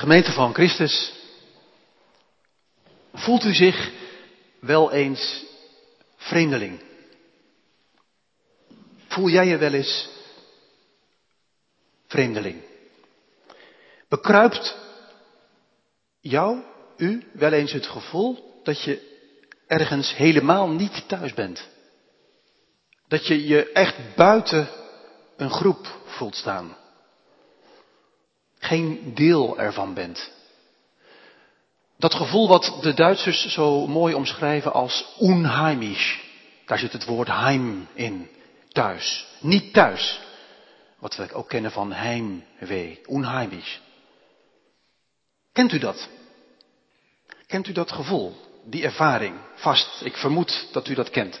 Gemeente van Christus, voelt u zich wel eens vreemdeling? Voel jij je wel eens vreemdeling? Bekruipt jou, u, wel eens het gevoel dat je ergens helemaal niet thuis bent? Dat je je echt buiten een groep voelt staan? Geen deel ervan bent? Dat gevoel wat de Duitsers zo mooi omschrijven als unheimisch. Daar zit het woord heim in. Thuis. Niet thuis. Wat we ook kennen van heimwee. Unheimisch. Kent u dat? Kent u dat gevoel? Die ervaring? Vast. Ik vermoed dat u dat kent.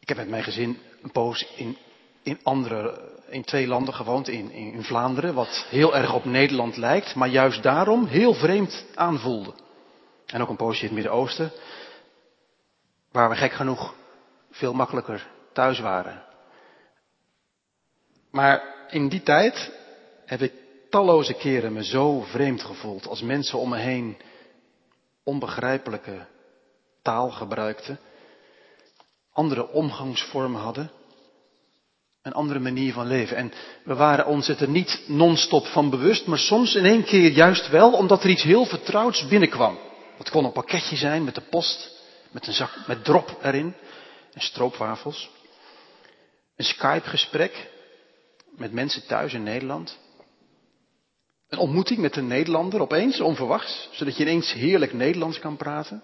Ik heb met mijn gezin een poos in, in andere in twee landen gewoond, in, in Vlaanderen, wat heel erg op Nederland lijkt, maar juist daarom heel vreemd aanvoelde. En ook een poosje in het Midden-Oosten, waar we gek genoeg veel makkelijker thuis waren. Maar in die tijd heb ik talloze keren me zo vreemd gevoeld als mensen om me heen onbegrijpelijke taal gebruikten, andere omgangsvormen hadden, een andere manier van leven. En we waren ons het er niet non-stop van bewust, maar soms in één keer juist wel, omdat er iets heel vertrouwds binnenkwam. Het kon een pakketje zijn met de post, met een zak met drop erin en stroopwafels. Een Skype-gesprek met mensen thuis in Nederland. Een ontmoeting met een Nederlander opeens, onverwachts, zodat je ineens heerlijk Nederlands kan praten.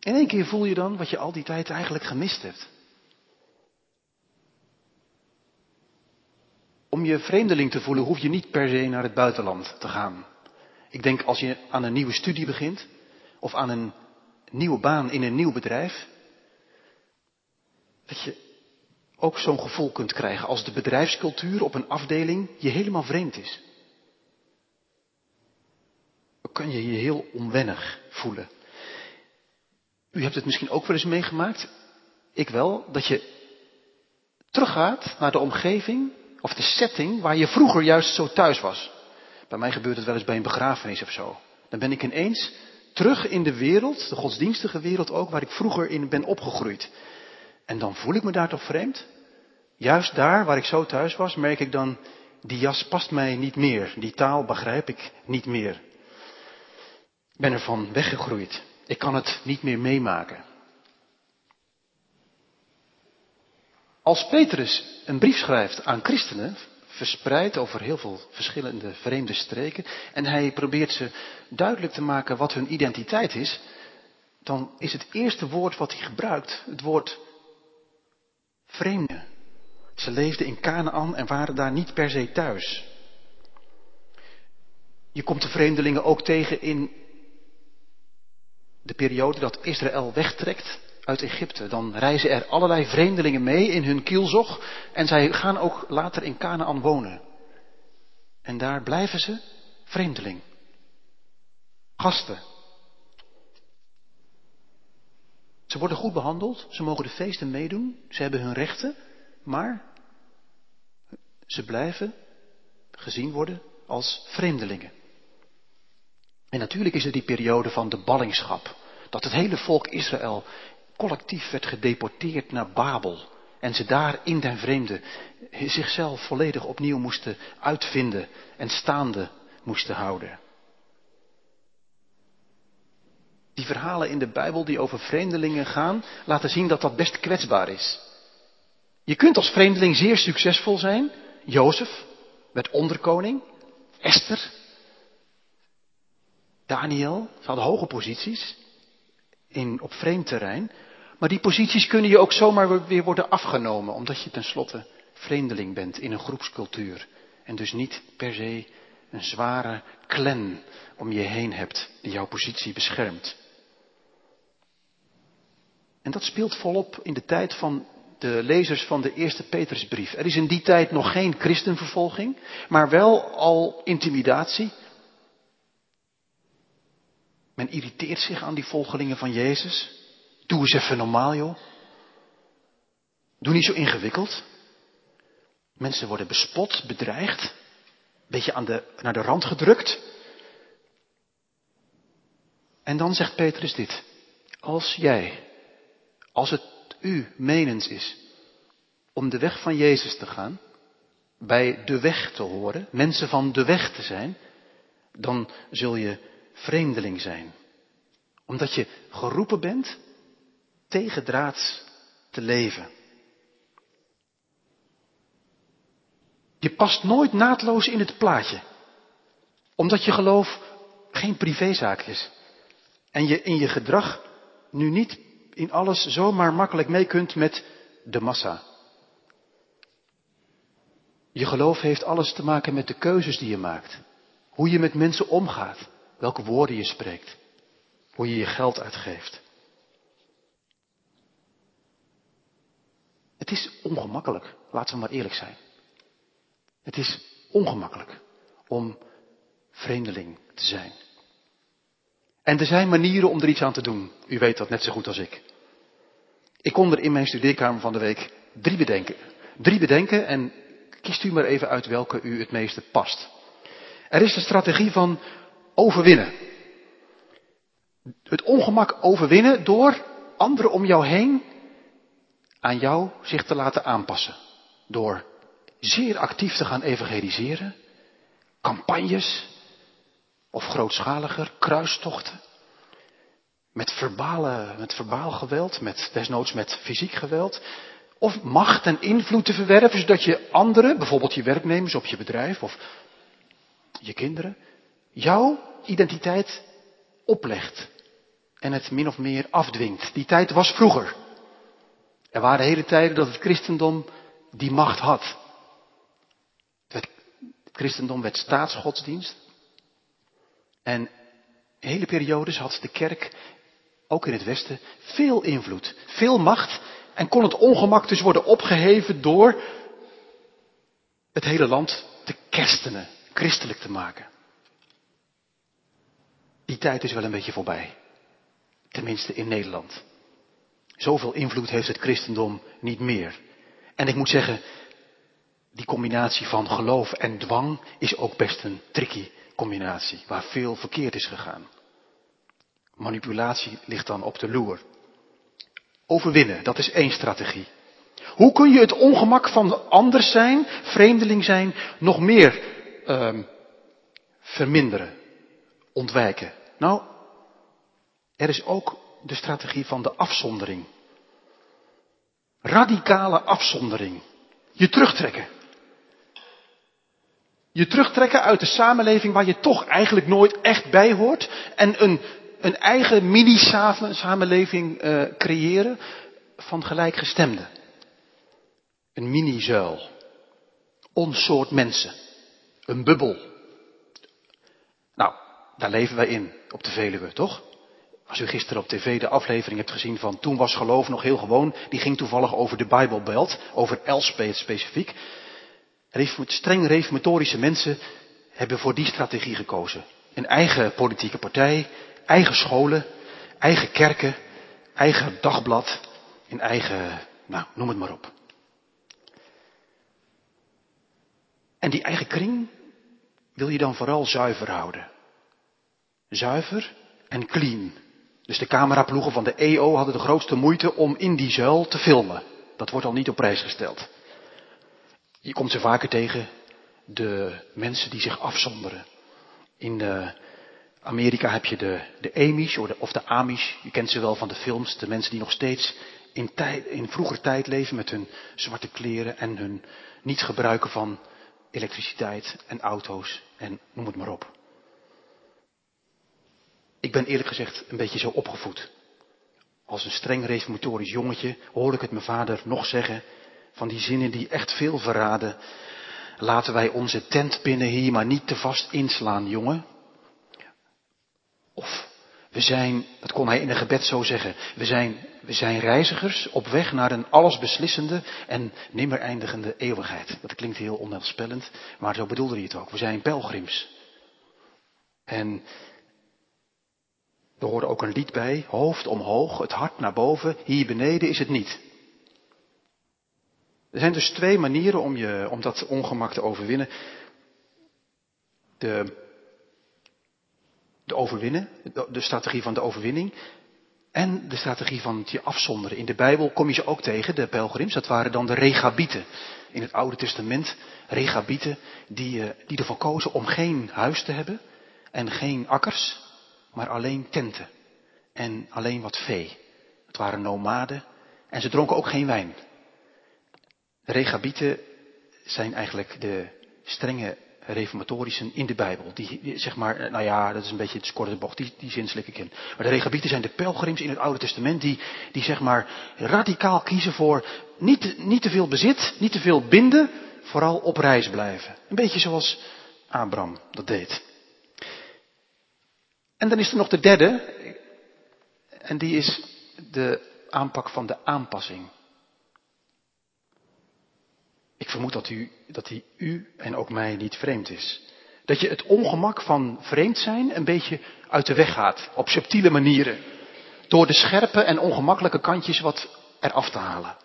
In één keer voel je dan wat je al die tijd eigenlijk gemist hebt. Om je vreemdeling te voelen hoef je niet per se naar het buitenland te gaan. Ik denk als je aan een nieuwe studie begint of aan een nieuwe baan in een nieuw bedrijf, dat je ook zo'n gevoel kunt krijgen als de bedrijfscultuur op een afdeling je helemaal vreemd is. Dan kan je je heel onwennig voelen. U hebt het misschien ook wel eens meegemaakt, ik wel, dat je teruggaat naar de omgeving of de setting waar je vroeger juist zo thuis was. Bij mij gebeurt het wel eens bij een begrafenis of zo. Dan ben ik ineens terug in de wereld, de godsdienstige wereld ook, waar ik vroeger in ben opgegroeid. En dan voel ik me daar toch vreemd? Juist daar waar ik zo thuis was, merk ik dan, die jas past mij niet meer. Die taal begrijp ik niet meer. Ik ben ervan weggegroeid. Ik kan het niet meer meemaken. Als Petrus een brief schrijft aan christenen, verspreid over heel veel verschillende vreemde streken, en hij probeert ze duidelijk te maken wat hun identiteit is, dan is het eerste woord wat hij gebruikt het woord vreemde. Ze leefden in Canaan en waren daar niet per se thuis. Je komt de vreemdelingen ook tegen in de periode dat Israël wegtrekt uit Egypte. Dan reizen er allerlei vreemdelingen mee in hun kielzog en zij gaan ook later in Canaan wonen. En daar blijven ze vreemdeling. Gasten. Ze worden goed behandeld, ze mogen de feesten meedoen, ze hebben hun rechten, maar ze blijven gezien worden als vreemdelingen. En natuurlijk is er die periode van de ballingschap. Dat het hele volk Israël collectief werd gedeporteerd naar Babel. En ze daar in den vreemde zichzelf volledig opnieuw moesten uitvinden en staande moesten houden. Die verhalen in de Bijbel die over vreemdelingen gaan, laten zien dat dat best kwetsbaar is. Je kunt als vreemdeling zeer succesvol zijn. Jozef werd onderkoning. Esther. Daniel. Ze hadden hoge posities in, op vreemd terrein. Maar die posities kunnen je ook zomaar weer worden afgenomen, omdat je tenslotte vreemdeling bent in een groepscultuur. En dus niet per se een zware clan om je heen hebt die jouw positie beschermt. En dat speelt volop in de tijd van de lezers van de eerste Petrusbrief. Er is in die tijd nog geen christenvervolging, maar wel al intimidatie. Men irriteert zich aan die volgelingen van Jezus. Doe eens even normaal, joh. Doe niet zo ingewikkeld. Mensen worden bespot, bedreigd, een beetje aan de, naar de rand gedrukt. En dan zegt Petrus dit. Als jij, als het u menens is om de weg van Jezus te gaan, bij de weg te horen, mensen van de weg te zijn, dan zul je vreemdeling zijn. Omdat je geroepen bent tegendraads te leven. Je past nooit naadloos in het plaatje. Omdat je geloof geen privézaak is. En je in je gedrag nu niet in alles zomaar makkelijk mee kunt met de massa. Je geloof heeft alles te maken met de keuzes die je maakt. Hoe je met mensen omgaat. Welke woorden je spreekt. Hoe je je geld uitgeeft. Het is ongemakkelijk, laten we maar eerlijk zijn. Het is ongemakkelijk om vreemdeling te zijn. En er zijn manieren om er iets aan te doen. U weet dat net zo goed als ik. Ik kon er in mijn studeerkamer van de week drie bedenken. Drie bedenken en kiest u maar even uit welke u het meeste past. Er is de strategie van overwinnen. Het ongemak overwinnen door anderen om jou heen aan jou zich te laten aanpassen. Door zeer actief te gaan evangeliseren, campagnes of grootschaliger, kruistochten. Met, verbale, met verbaal geweld, met, desnoods met fysiek geweld. Of macht en invloed te verwerven, zodat je anderen, bijvoorbeeld je werknemers op je bedrijf of je kinderen, jouw identiteit oplegt. En het min of meer afdwingt. Die tijd was vroeger. Er waren hele tijden dat het christendom die macht had. Het christendom werd staatsgodsdienst. En hele periodes had de kerk, ook in het Westen, veel invloed, veel macht. En kon het ongemak dus worden opgeheven door het hele land te kerstenen, christelijk te maken. Die tijd is wel een beetje voorbij. Tenminste in Nederland. Zoveel invloed heeft het christendom niet meer. En ik moet zeggen, die combinatie van geloof en dwang is ook best een tricky combinatie, waar veel verkeerd is gegaan. Manipulatie ligt dan op de loer. Overwinnen, dat is één strategie. Hoe kun je het ongemak van anders zijn, vreemdeling zijn, nog meer um, verminderen, ontwijken? Nou, er is ook de strategie van de afzondering. Radicale afzondering. Je terugtrekken. Je terugtrekken uit de samenleving waar je toch eigenlijk nooit echt bij hoort. En een, een eigen mini-samenleving uh, creëren van gelijkgestemden. Een mini-zuil. Ons soort mensen. Een bubbel. Nou, daar leven wij in op de Veluwe, toch? Als u gisteren op tv de aflevering hebt gezien van Toen was geloof nog heel gewoon, die ging toevallig over de Bijbelbelt, over Elspeth specifiek. Streng reformatorische mensen hebben voor die strategie gekozen. Een eigen politieke partij, eigen scholen, eigen kerken, eigen dagblad, een eigen, nou, noem het maar op. En die eigen kring wil je dan vooral zuiver houden. Zuiver en clean. Dus de cameraploegen van de EO hadden de grootste moeite om in die zuil te filmen. Dat wordt al niet op prijs gesteld. Je komt ze vaker tegen, de mensen die zich afzonderen. In uh, Amerika heb je de, de Amish of de Amish, je kent ze wel van de films, de mensen die nog steeds in, in vroeger tijd leven met hun zwarte kleren en hun niet gebruiken van elektriciteit en auto's en noem het maar op. Ik ben eerlijk gezegd een beetje zo opgevoed. Als een streng reformatorisch jongetje hoor ik het mijn vader nog zeggen van die zinnen die echt veel verraden. Laten wij onze tentpinnen hier maar niet te vast inslaan, jongen. Of we zijn, dat kon hij in een gebed zo zeggen, we zijn, we zijn reizigers op weg naar een allesbeslissende en nimmer eindigende eeuwigheid. Dat klinkt heel onheilspellend, maar zo bedoelde hij het ook. We zijn pelgrims. En er hoorde ook een lied bij, hoofd omhoog, het hart naar boven, hier beneden is het niet. Er zijn dus twee manieren om, je, om dat ongemak te overwinnen. De, de overwinnen, de strategie van de overwinning en de strategie van het je afzonderen. In de Bijbel kom je ze ook tegen, de pelgrims. Dat waren dan de regabieten. In het Oude Testament, regabieten die, eh, die ervoor kozen om geen huis te hebben en geen akkers, maar alleen tenten en alleen wat vee. Het waren nomaden en ze dronken ook geen wijn. De regabieten zijn eigenlijk de strenge reformatorischen in de Bijbel. Die, zeg maar, eh, nou ja, dat is een beetje het korte bocht, die, die zin slik ik in. Maar de regabieten zijn de pelgrims in het Oude Testament die, die zeg maar radicaal kiezen voor niet, niet te veel bezit, niet te veel binden, vooral op reis blijven. Een beetje zoals Abraham dat deed. En dan is er nog de derde, en die is de aanpak van de aanpassing. Ik vermoed dat, u, dat die u en ook mij niet vreemd is. Dat je het ongemak van vreemd zijn een beetje uit de weg gaat, op subtiele manieren. Door de scherpe en ongemakkelijke kantjes wat eraf te halen.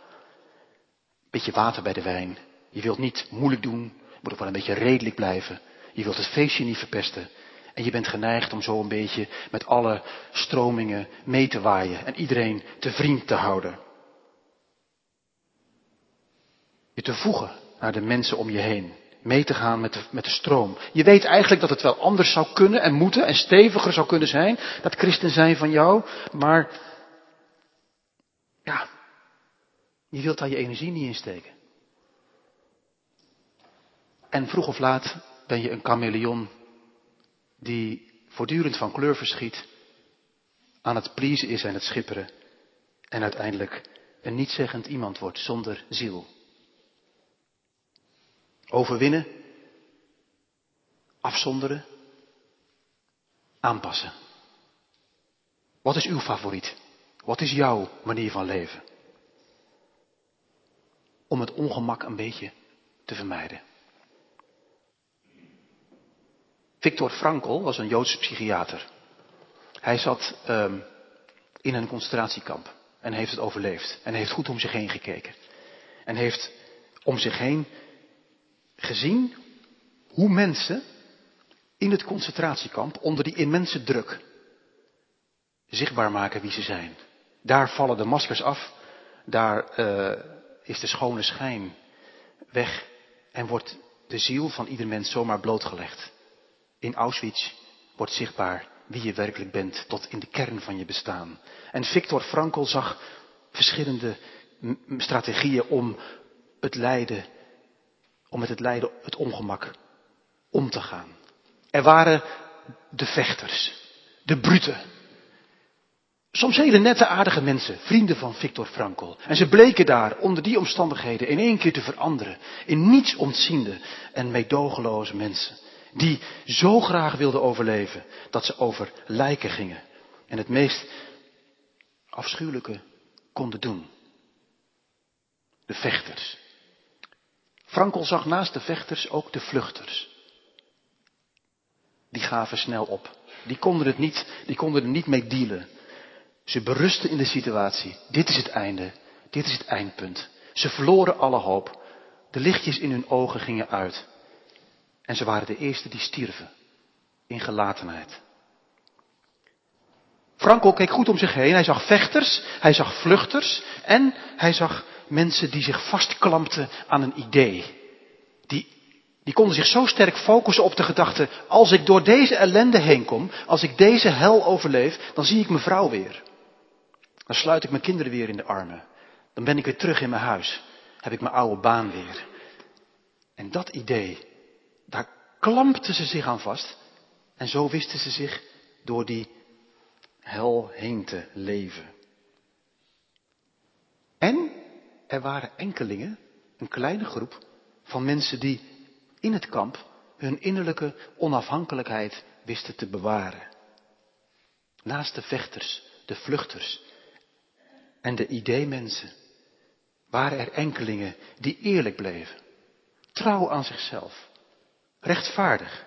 Beetje water bij de wijn. Je wilt niet moeilijk doen, moet ook wel een beetje redelijk blijven. Je wilt het feestje niet verpesten. En je bent geneigd om zo een beetje met alle stromingen mee te waaien en iedereen te vriend te houden. Je te voegen naar de mensen om je heen. Mee te gaan met de, met de stroom. Je weet eigenlijk dat het wel anders zou kunnen en moeten en steviger zou kunnen zijn. Dat christen zijn van jou. Maar ja, je wilt daar je energie niet in steken. En vroeg of laat ben je een chameleon die voortdurend van kleur verschiet, aan het pleasen is en het schipperen en uiteindelijk een nietzeggend iemand wordt zonder ziel. Overwinnen, afzonderen, aanpassen. Wat is uw favoriet? Wat is jouw manier van leven? Om het ongemak een beetje te vermijden. Victor Frankl was een Joodse psychiater. Hij zat um, in een concentratiekamp en heeft het overleefd. En heeft goed om zich heen gekeken. En heeft om zich heen gezien hoe mensen in het concentratiekamp onder die immense druk zichtbaar maken wie ze zijn. Daar vallen de maskers af, daar uh, is de schone schijn weg en wordt de ziel van ieder mens zomaar blootgelegd. In Auschwitz wordt zichtbaar wie je werkelijk bent tot in de kern van je bestaan. En Victor Frankl zag verschillende strategieën om het lijden, om met het lijden, het ongemak om te gaan. Er waren de vechters, de bruten. Soms hele nette, aardige mensen, vrienden van Victor Frankl. En ze bleken daar onder die omstandigheden in één keer te veranderen in niets ontziende en meedogenloze mensen die zo graag wilden overleven dat ze over lijken gingen en het meest afschuwelijke konden doen. De vechters. Frankel zag naast de vechters ook de vluchters. Die gaven snel op. Die konden, het niet, die konden er niet mee dealen. Ze berusten in de situatie. Dit is het einde. Dit is het eindpunt. Ze verloren alle hoop. De lichtjes in hun ogen gingen uit. En ze waren de eerste die stierven. In gelatenheid. Franco keek goed om zich heen. Hij zag vechters, hij zag vluchters en hij zag mensen die zich vastklampten aan een idee. Die, die konden zich zo sterk focussen op de gedachte, als ik door deze ellende heen kom, als ik deze hel overleef, dan zie ik mijn vrouw weer. Dan sluit ik mijn kinderen weer in de armen. Dan ben ik weer terug in mijn huis. Heb ik mijn oude baan weer. En dat idee, daar klampten ze zich aan vast. En zo wisten ze zich door die hel heen te leven. En er waren enkelingen, een kleine groep van mensen die in het kamp hun innerlijke onafhankelijkheid wisten te bewaren. Naast de vechters, de vluchters en de ideemensen waren er enkelingen die eerlijk bleven, trouw aan zichzelf, rechtvaardig.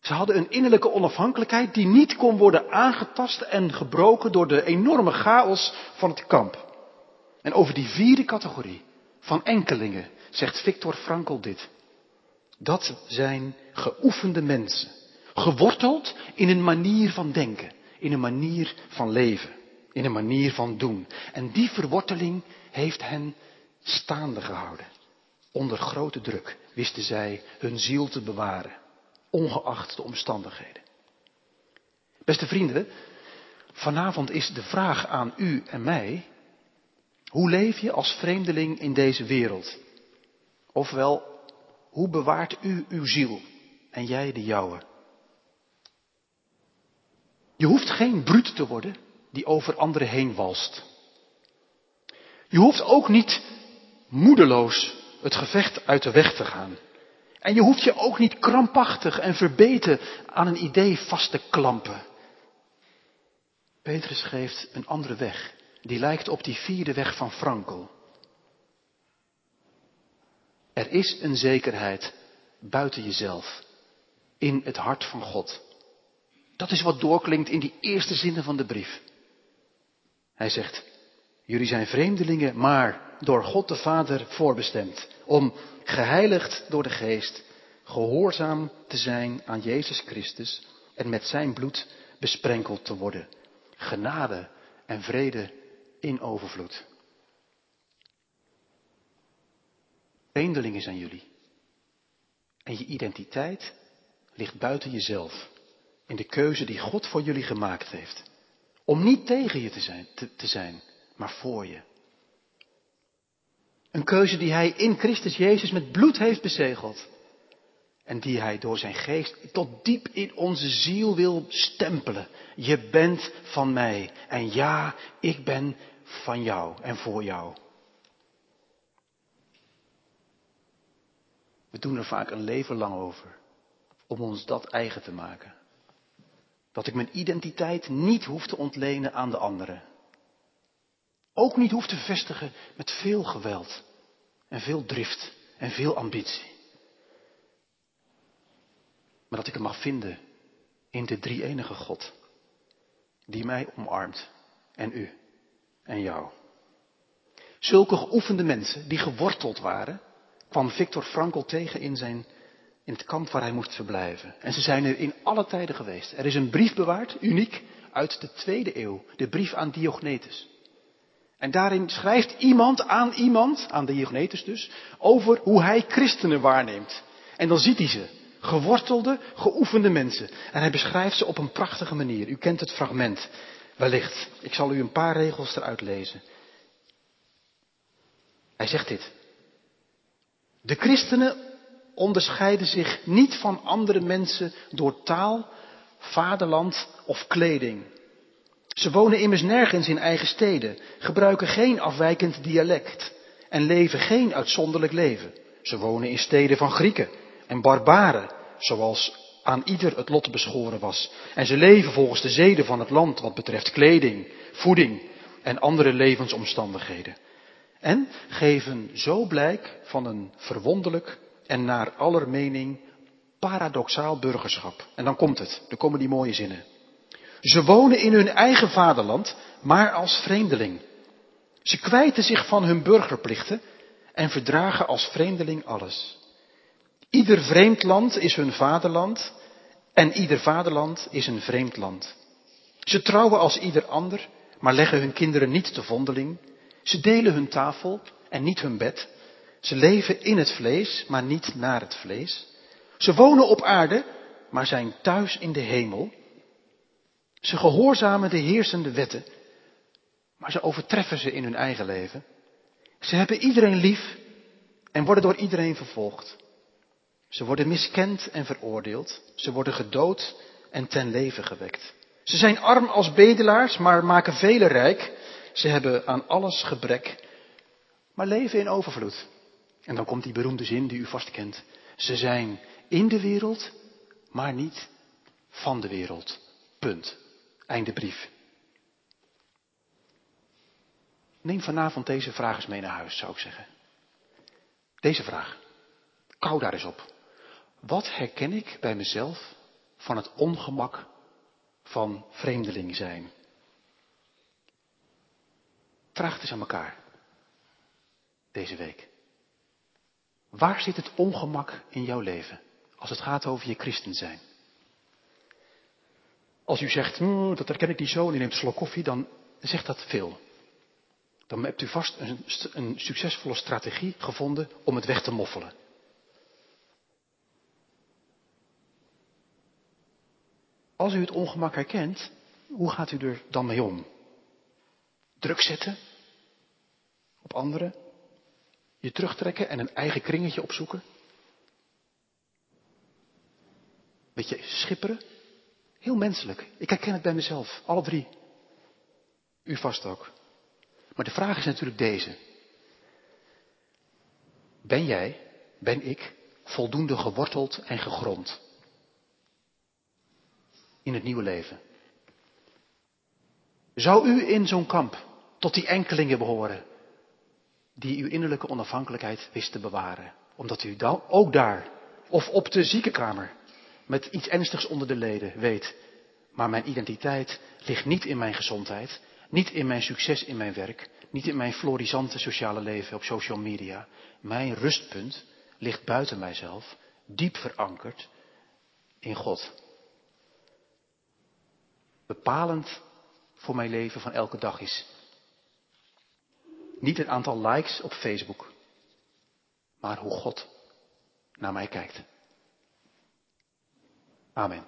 Ze hadden een innerlijke onafhankelijkheid die niet kon worden aangetast en gebroken door de enorme chaos van het kamp. En over die vierde categorie van enkelingen, zegt Victor Frankl dit. Dat zijn geoefende mensen, geworteld in een manier van denken, in een manier van leven, in een manier van doen. En die verworteling heeft hen staande gehouden. Onder grote druk wisten zij hun ziel te bewaren, ongeacht de omstandigheden. Beste vrienden, vanavond is de vraag aan u en mij, hoe leef je als vreemdeling in deze wereld? Ofwel, hoe bewaart u uw ziel en jij de jouwe? Je hoeft geen bruut te worden die over anderen heen walst. Je hoeft ook niet moedeloos het gevecht uit de weg te gaan. En je hoeft je ook niet krampachtig en verbeten aan een idee vast te klampen. Petrus geeft een andere weg. Die lijkt op die vierde weg van Frankel. Er is een zekerheid buiten jezelf, in het hart van God. Dat is wat doorklinkt in die eerste zinnen van de brief. Hij zegt, jullie zijn vreemdelingen, maar door God de Vader voorbestemd, om geheiligd door de Geest, gehoorzaam te zijn aan Jezus Christus en met zijn bloed besprenkeld te worden. Genade en vrede in overvloed. Vreemdelingen zijn jullie. En je identiteit ligt buiten jezelf. In de keuze die God voor jullie gemaakt heeft. Om niet tegen je te zijn, te zijn maar voor je. Een keuze die Hij in Christus Jezus met bloed heeft bezegeld. En die Hij door zijn geest tot diep in onze ziel wil stempelen. Je bent van mij. En ja, ik ben van jou en voor jou. We doen er vaak een leven lang over om ons dat eigen te maken. Dat ik mijn identiteit niet hoef te ontlenen aan de anderen. Ook niet hoef te vestigen met veel geweld en veel drift en veel ambitie. Maar dat ik hem mag vinden in de drie enige God. Die mij omarmt en u en jou. Zulke geoefende mensen die geworteld waren, kwam Victor Frankl tegen in, zijn, in het kamp waar hij moest verblijven. En ze zijn er in alle tijden geweest. Er is een brief bewaard, uniek, uit de tweede eeuw. De brief aan Diognetus. En daarin schrijft iemand aan iemand, aan Diognetus dus, over hoe hij christenen waarneemt. En dan ziet hij ze. Gewortelde, geoefende mensen. En hij beschrijft ze op een prachtige manier. U kent het fragment. Wellicht. Ik zal u een paar regels eruit lezen. Hij zegt dit. De christenen onderscheiden zich niet van andere mensen door taal, vaderland of kleding. Ze wonen immers nergens in eigen steden, gebruiken geen afwijkend dialect en leven geen uitzonderlijk leven. Ze wonen in steden van Grieken en barbaren, zoals aan ieder het lot beschoren was. En ze leven volgens de zeden van het land wat betreft kleding, voeding en andere levensomstandigheden. En geven zo blijk van een verwonderlijk en naar aller mening paradoxaal burgerschap. En dan komt het, er komen die mooie zinnen. Ze wonen in hun eigen vaderland, maar als vreemdeling. Ze kwijten zich van hun burgerplichten en verdragen als vreemdeling alles. Ieder vreemd land is hun vaderland en ieder vaderland is een vreemd land. Ze trouwen als ieder ander, maar leggen hun kinderen niet te vondeling. Ze delen hun tafel en niet hun bed. Ze leven in het vlees, maar niet naar het vlees. Ze wonen op aarde, maar zijn thuis in de hemel. Ze gehoorzamen de heersende wetten, maar ze overtreffen ze in hun eigen leven. Ze hebben iedereen lief en worden door iedereen vervolgd. Ze worden miskend en veroordeeld. Ze worden gedood en ten leven gewekt. Ze zijn arm als bedelaars, maar maken velen rijk. Ze hebben aan alles gebrek, maar leven in overvloed. En dan komt die beroemde zin die u vast kent. Ze zijn in de wereld, maar niet van de wereld. Punt. Einde brief. Neem vanavond deze vraag eens mee naar huis, zou ik zeggen. Deze vraag. Kou daar eens op. Wat herken ik bij mezelf van het ongemak van vreemdeling zijn? Vraag eens aan elkaar. Deze week. Waar zit het ongemak in jouw leven als het gaat over je christen zijn? Als u zegt, hm, dat herken ik niet zo, en u neemt een slok koffie, dan zegt dat veel. Dan hebt u vast een, een succesvolle strategie gevonden om het weg te moffelen. Als u het ongemak herkent, hoe gaat u er dan mee om? Druk zetten op anderen? Je terugtrekken en een eigen kringetje opzoeken? Beetje schipperen? Heel menselijk. Ik herken het bij mezelf, alle drie. U vast ook. Maar de vraag is natuurlijk deze. Ben jij, ben ik, voldoende geworteld en gegrond in het nieuwe leven? Zou u in zo'n kamp tot die enkelingen behoren die uw innerlijke onafhankelijkheid wist te bewaren? Omdat u dan ook daar of op de ziekenkamer met iets ernstigs onder de leden weet, maar mijn identiteit ligt niet in mijn gezondheid, niet in mijn succes in mijn werk, niet in mijn florisante sociale leven op social media. Mijn rustpunt ligt buiten mijzelf, diep verankerd in God. Bepalend voor mijn leven van elke dag is niet het aantal likes op Facebook, maar hoe God naar mij kijkt. Amen.